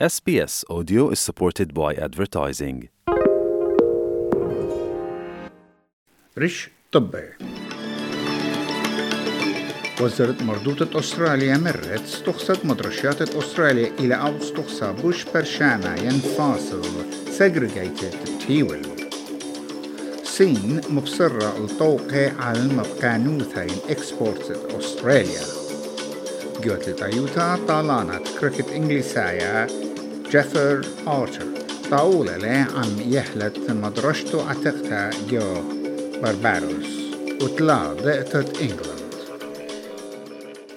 SBS Audio is supported by advertising. رش طبي. وزارة مردوطة أستراليا مرت استخصت مدرشات أستراليا إلى أو استخصى بوش برشانا ينفاصل segregated تيول سين مبصرة الطوقة على المبقانوثين إكسبورت أستراليا. جوت تايوتا طالانة كريكت إنجليسايا جيفر آرتر طاولة لي عم يحلت مدرشته عتقتا جو برباروس. وطلع ضئتت إنجلند.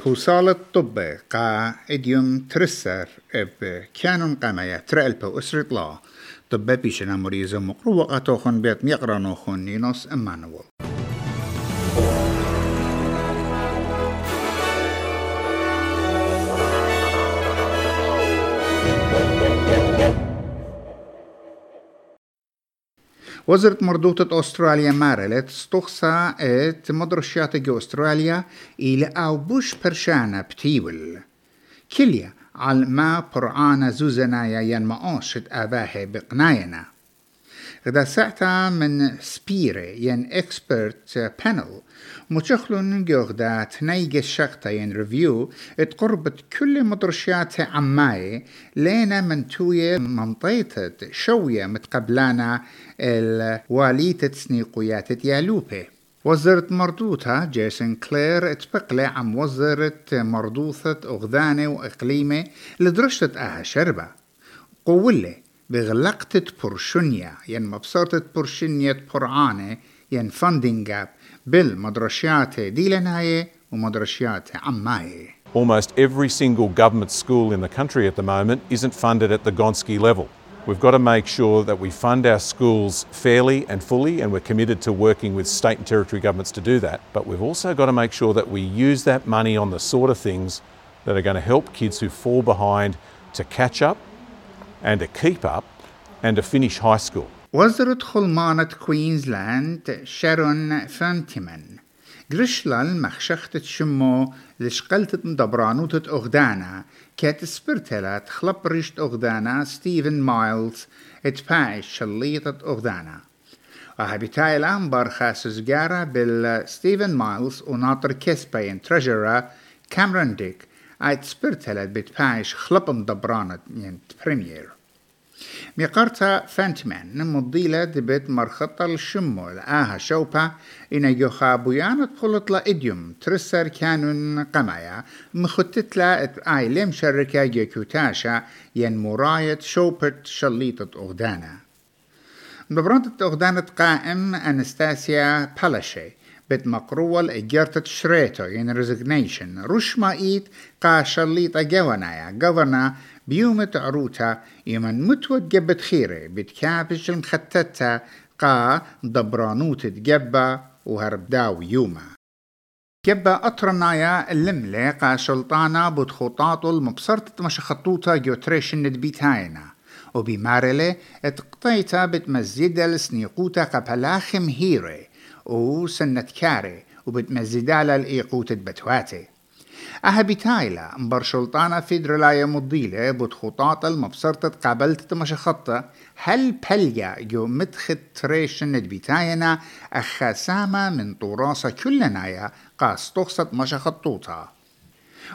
بوصالة طبة قا إديوم ترسر إب كانون قمايا ترألبا أسرة لا. طبة بيشنا مريزة مقروة أتوخن بيت ميقرانوخن نينوس إمانويل وزارة مردوطة أستراليا مارلت استخصى ات مدرشات جو أستراليا إلى أو بوش برشانا بتيول. كليا على ما برعانا زوزنايا ين معاشت أباهي بقناينا. غدا ساعتا من سبيري ين اكسبرت بانل متشخلون جوغدا تنيج الشقطة ين ريفيو اتقربت كل مدرشات عماي. لينا من توية منطيتة شوية متقبلانا الواليتة سنيقويات تيالوبي وزارة مردوثة جيسون كلير اتبقلة عم وزارة مردوثة أغذانة وإقليمة لدرجة أها شربة. قولة بغلقتة برشنيا ين مبسطة برشنية برعانة ين فاندنج جاب بالمدرشيات ديلناية ومدرشيات عماية Almost every single government school in the country at the moment isn't funded at the Gonski level. We've got to make sure that we fund our schools fairly and fully, and we're committed to working with state and territory governments to do that. But we've also got to make sure that we use that money on the sort of things that are going to help kids who fall behind to catch up and to keep up and to finish high school. وزارة خلمانة كوينزلاند شارون فانتيمان قرشلال مخشختة شمو لشقلتة دبرانوتة أغدانا. كات سبرتلات خلب ريشت أغدانا ستيفن مايلز اتباعش شليطة أغدانا. وهبتاي الآن برخاس سجارة بالستيفن مايلز وناطر كسبين تريجرا كاميرون ديك. آيت سبرتلات بتباعش خلب مدبرانة ين بريمير ميقارتا فانتمان مضيلة دبت مرخطة الشمو لآها شوبا إنا يوخا بيانة بخلط إديوم ترسر كانون قمايا مخطت لا آي لم شركة يكوتاشا ين مراية شوبت شليطة أغدانا. ببرانت أغدانة قائم أنستاسيا بالاشي بت مقرول إجارة شريتو ين ريزيجنيشن رش ما إيت قا شليطة جوانايا جوفرنا بيومة عروتا يمن متود جبت خيري بتكابش المختتة قا دبرانوت تجبا وهرب داو يوما جبا أطرنايا اللملة قا شلطانا بتخطاط المبصرة مشخطوطة جوتريشن ندبيتاينا وبمارلة اتقطيتا بتمزيدا السنيقوتا قبلاخم هيري وسنة كاري وبتمزيدا الإيقوت بتواتي أها بتايلا مبر شلطانة فيدرلايا مضيلة بتخطاط المبصرة قابلت مشخطة هل بلجا جو مدخت تريشن بتاينا أخاسامة من طراسة كلنايا قاس تخصت مشخطوطة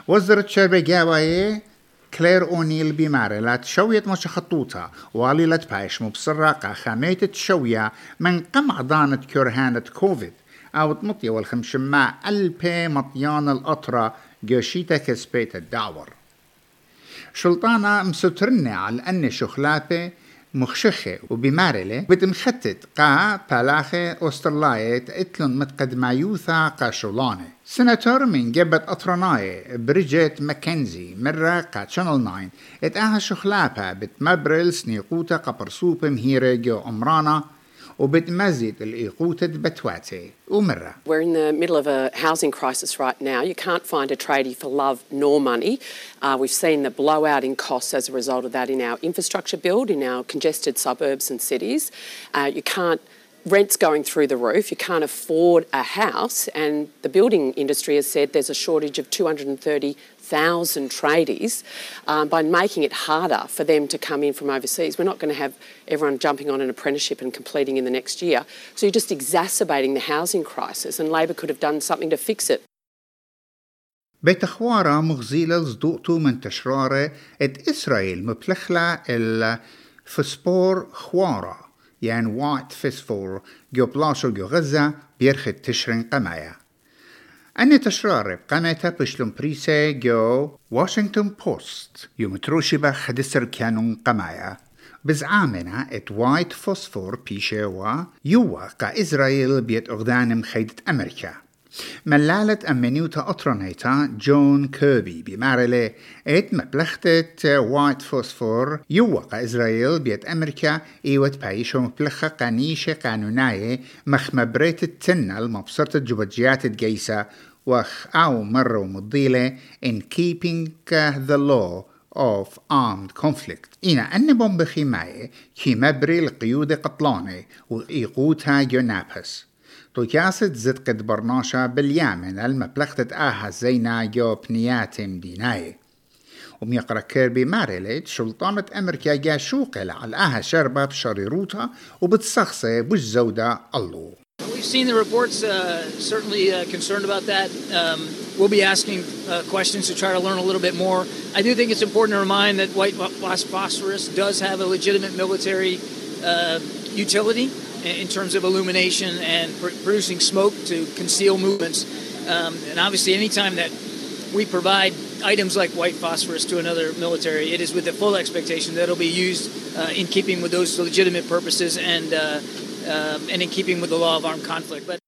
وزرت شربة جاوايه كلير أونيل بمارلات شوية مشخطوطة واليلة بايش مبصرة قا خاميتة شوية من قمع ضانة كرهانة كوفيد. أو تمطية والخمشماء ألبي مطيان الأطرة. جوشيتا كسبيت الدعور شلطانة مسترنة على أن شخلابة مخشخة وبمارلة بتمختت قا بالاخة أسترلاية إتلن متقدمايوثا قا شولانة سناتور من جبت أطرناية بريجيت ماكنزي مرة قا شانل 9 إتآها شخلابة بتمبرل سنيقوتا قبرسوب مهيرة جو أمرانا. وبتمزد الإيقوتة بتواتي ومرة We're in the middle of a housing crisis right now. You can't find a tradie for love nor money. Uh, we've seen the blowout in costs as a result of that in our infrastructure build in our congested suburbs and cities. Uh, you can't rents going through the roof. You can't afford a house, and the building industry has said there's a shortage of 230,000 tradies. Um, by making it harder for them to come in from overseas, we're not going to have everyone jumping on an apprenticeship and completing in the next year. So you're just exacerbating the housing crisis, and Labor could have done something to fix it. بيت خوارة مغزيلة صدوقتو من تشرارة اد إسرائيل مبلخلة الفسبور خوارة يعني وايت فسفور جو بلاشو جو غزة بيرخد تشرين قمايا. أني تشرار بقناتا بشلم بريسة جو واشنطن بوست. يوم تروشبا خدسر كانون قمايا. بزعامنا ات وايت فوسفور بيشيوا يوا قا إسرائيل بيت أغدان مخيدة أمريكا. ملالة أمنيوتا أطرانيتا جون كيربي بمارلي إت مبلختة وايت فوسفور يوقع إسرائيل بيت أمريكا إيوت بايشو مبلخة قانيشة قانوناية مخمبريت التنة المبصرة جبجيات الجيسة وخ أو مرة مضيلة in keeping the law of armed conflict. إنا أن بومبخي ماي كي مبري القيود قطلانة وإيقوتها جونابس طوكاسة زد قد برناشا باليامن المبلغتة آها زينا جو بنياتم ديناي وميقرا كيربي ماريليت شلطانة أمريكا جا شوقل على آها شربة بشريروتا وبتسخصة بش زودة الله We've seen the reports, uh, certainly uh, concerned about that. Um, we'll be asking uh, questions to try to learn a little bit more. I do think it's important to remind that white phosphorus does have a legitimate military uh, utility in terms of illumination and pr producing smoke to conceal movements. Um, and obviously, anytime that we provide items like white phosphorus to another military, it is with the full expectation that it'll be used uh, in keeping with those legitimate purposes and, uh, uh, and in keeping with the law of armed conflict. But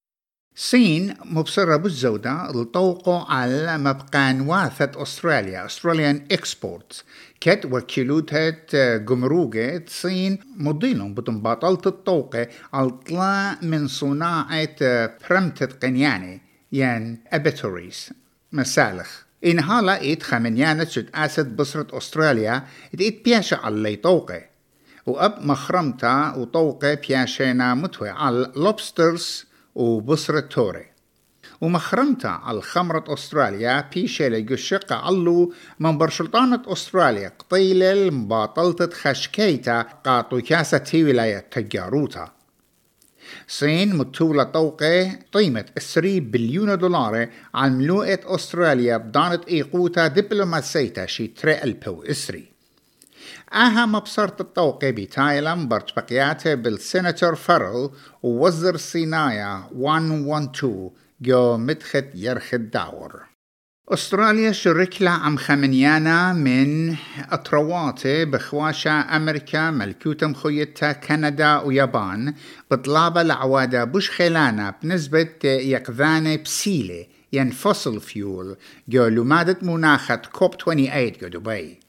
سين مبصرة بالزودة الطوقو على مبقان واثة أستراليا أستراليان إكسبورت كت وكيلوتة جمروجة صين مضيلهم بطلت الطوقة الطلا من صناعة برمتة قنياني يعني أبيتوريز. مسالخ. إن هالا إيت خمنيانة شد أسد بصرة أستراليا إيت بياشا على طوقة وأب مخرمتا وطوقة بياشينا متوي على لوبسترز وبصرة توري. ومخرمتا على خمرة أستراليا بيشيلة قشقة علو من برشلطانة أستراليا قطيلة المباطلة خشكيتا قاطو كاسة ولاية تجاروتا. صين متولة طوقة قيمة 3 بليون دولار ملوءة أستراليا بدانت إيقوتا دبلوماسيتا شي تري ألبو إسري أها مبصرة الطوقة بتايلم برج بقياته بالسيناتور فرل ووزر صينايا 112 جو مدخت يرخد داور أستراليا شركلا عم خمنيانا من أطرواتي بخواشا أمريكا ملكوتة مخيطة كندا ويابان. بطلابة لعوادة بوش خلانا بنسبة يقذانة بسيلة ين فوسل فيول. جو لمادة مناخة كوب 28 جو دبي.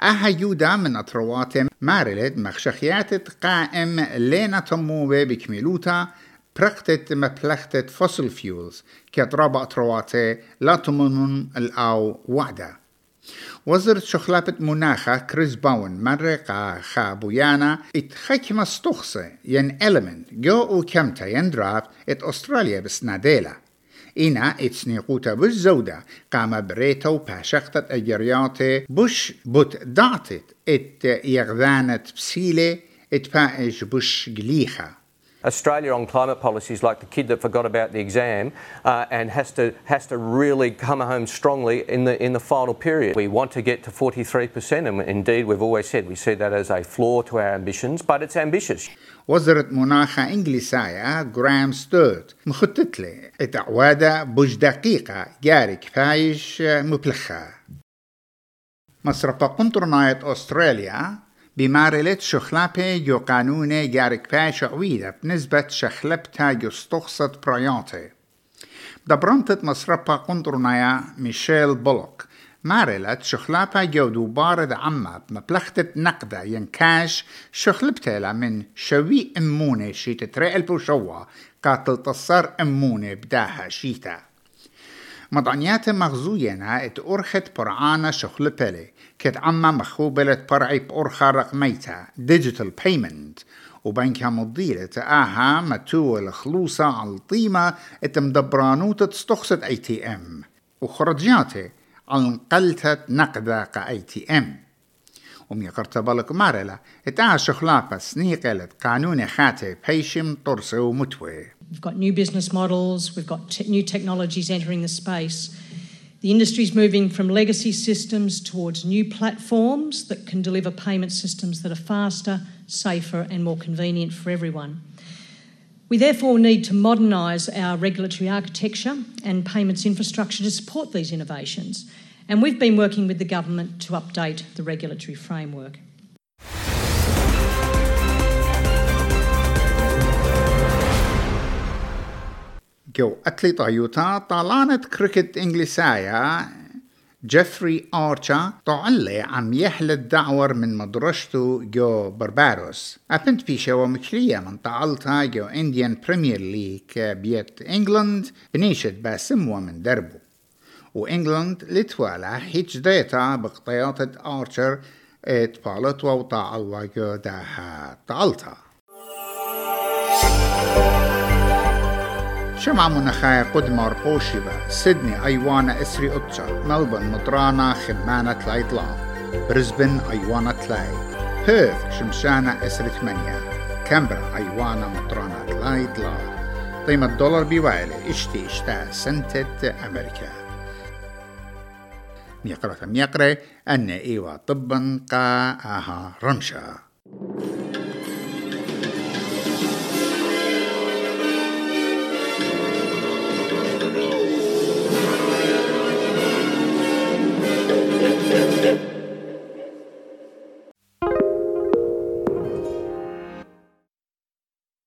أها يودا من أطروات مارلد مخشخيات قائم لينا تموبة بكميلوتا برقتت مبلختت فوسل فيولز كتراب أطرواتي لا تمنون الأو وعدا. وزرت شخلابة مناخة كريس باون مرقة خابويانا اتخك مستخصة ين element جو أو كمتا ين درافت إت أستراليا بسناديلا. إنا اتسنيقوتا بالزودة قام بريتو باشقتت أجرياتي بش بوت دعتت إت يغذانت بسيلة. إت بايش بش قليخة Australia on climate policies like the kid that forgot about the exam uh, and has to has to really come home strongly in the in the final period. We want to get to 43%, and indeed we've always said we see that as a flaw to our ambitions, but it's ambitious. وزارة مناخة إنجليسايا جرام ستورت مخطط لي اتعوادة بوش دقيقة جاري كفايش مبلخة مصرفة قنطرناية أستراليا بمارلت شخلابة جو قانون جارك باش عويدة بنسبة شخلبتا يستخصت براياتي دبرنتت مصرفة قنطرنايا ميشيل بولوك مارلت شخلابة جو دوبارد عما بمبلختة نقدة ينكاش شخلبتها من شوي امونة شيت رئل بوشوا قاتل تصر امونة بداها شيتا مضعنيات مغزوينا ات أرخت برعانا شخل بلي كت عما مخوبلة برعي بأرخا رقميتا digital payment. وبنكها مضيلة آها متو الخلوصة على الطيمة اتمدبرانوت تستخصت اي تي ام وخرجياته على قلتت نقدة اي تي ام ومي قرتبالك مارلا اتاها شخلاقة سنيقلت قانون خاتي بيشم طرسه ومتوي We've got new business models, we've got te- new technologies entering the space. The industry is moving from legacy systems towards new platforms that can deliver payment systems that are faster, safer, and more convenient for everyone. We therefore need to modernise our regulatory architecture and payments infrastructure to support these innovations. And we've been working with the government to update the regulatory framework. جو أتلي طيوتا طالانة كريكت إنجليسايا جيفري آرشا طعلي عم يحلت دعور من مدرسته جو برباروس أبنت بيشا ومكلية من طعلتها جو إنديان بريمير ليك بيت إنجلند بنيشت باسم ومن دربه وإنجلند لتوالا هيتش ديتا بقطياتة آرشر إت بالت ووطا الله جو داها طعلتها شمع منخايا قدمار قوشبة سيدني أيوانا إسري أتشا ملبن مطرانا خمانة تلايطلا برزبن أيوانا تلاي بيرث شمشانة إسري ثمانية. كامبرا أيوانا مطرانا تلايطلا قيمة دولار بيوالي إشتي إشتا سنتة أمريكا. ميقرة ميقرة أن إيوا طبا قا آها رمشا.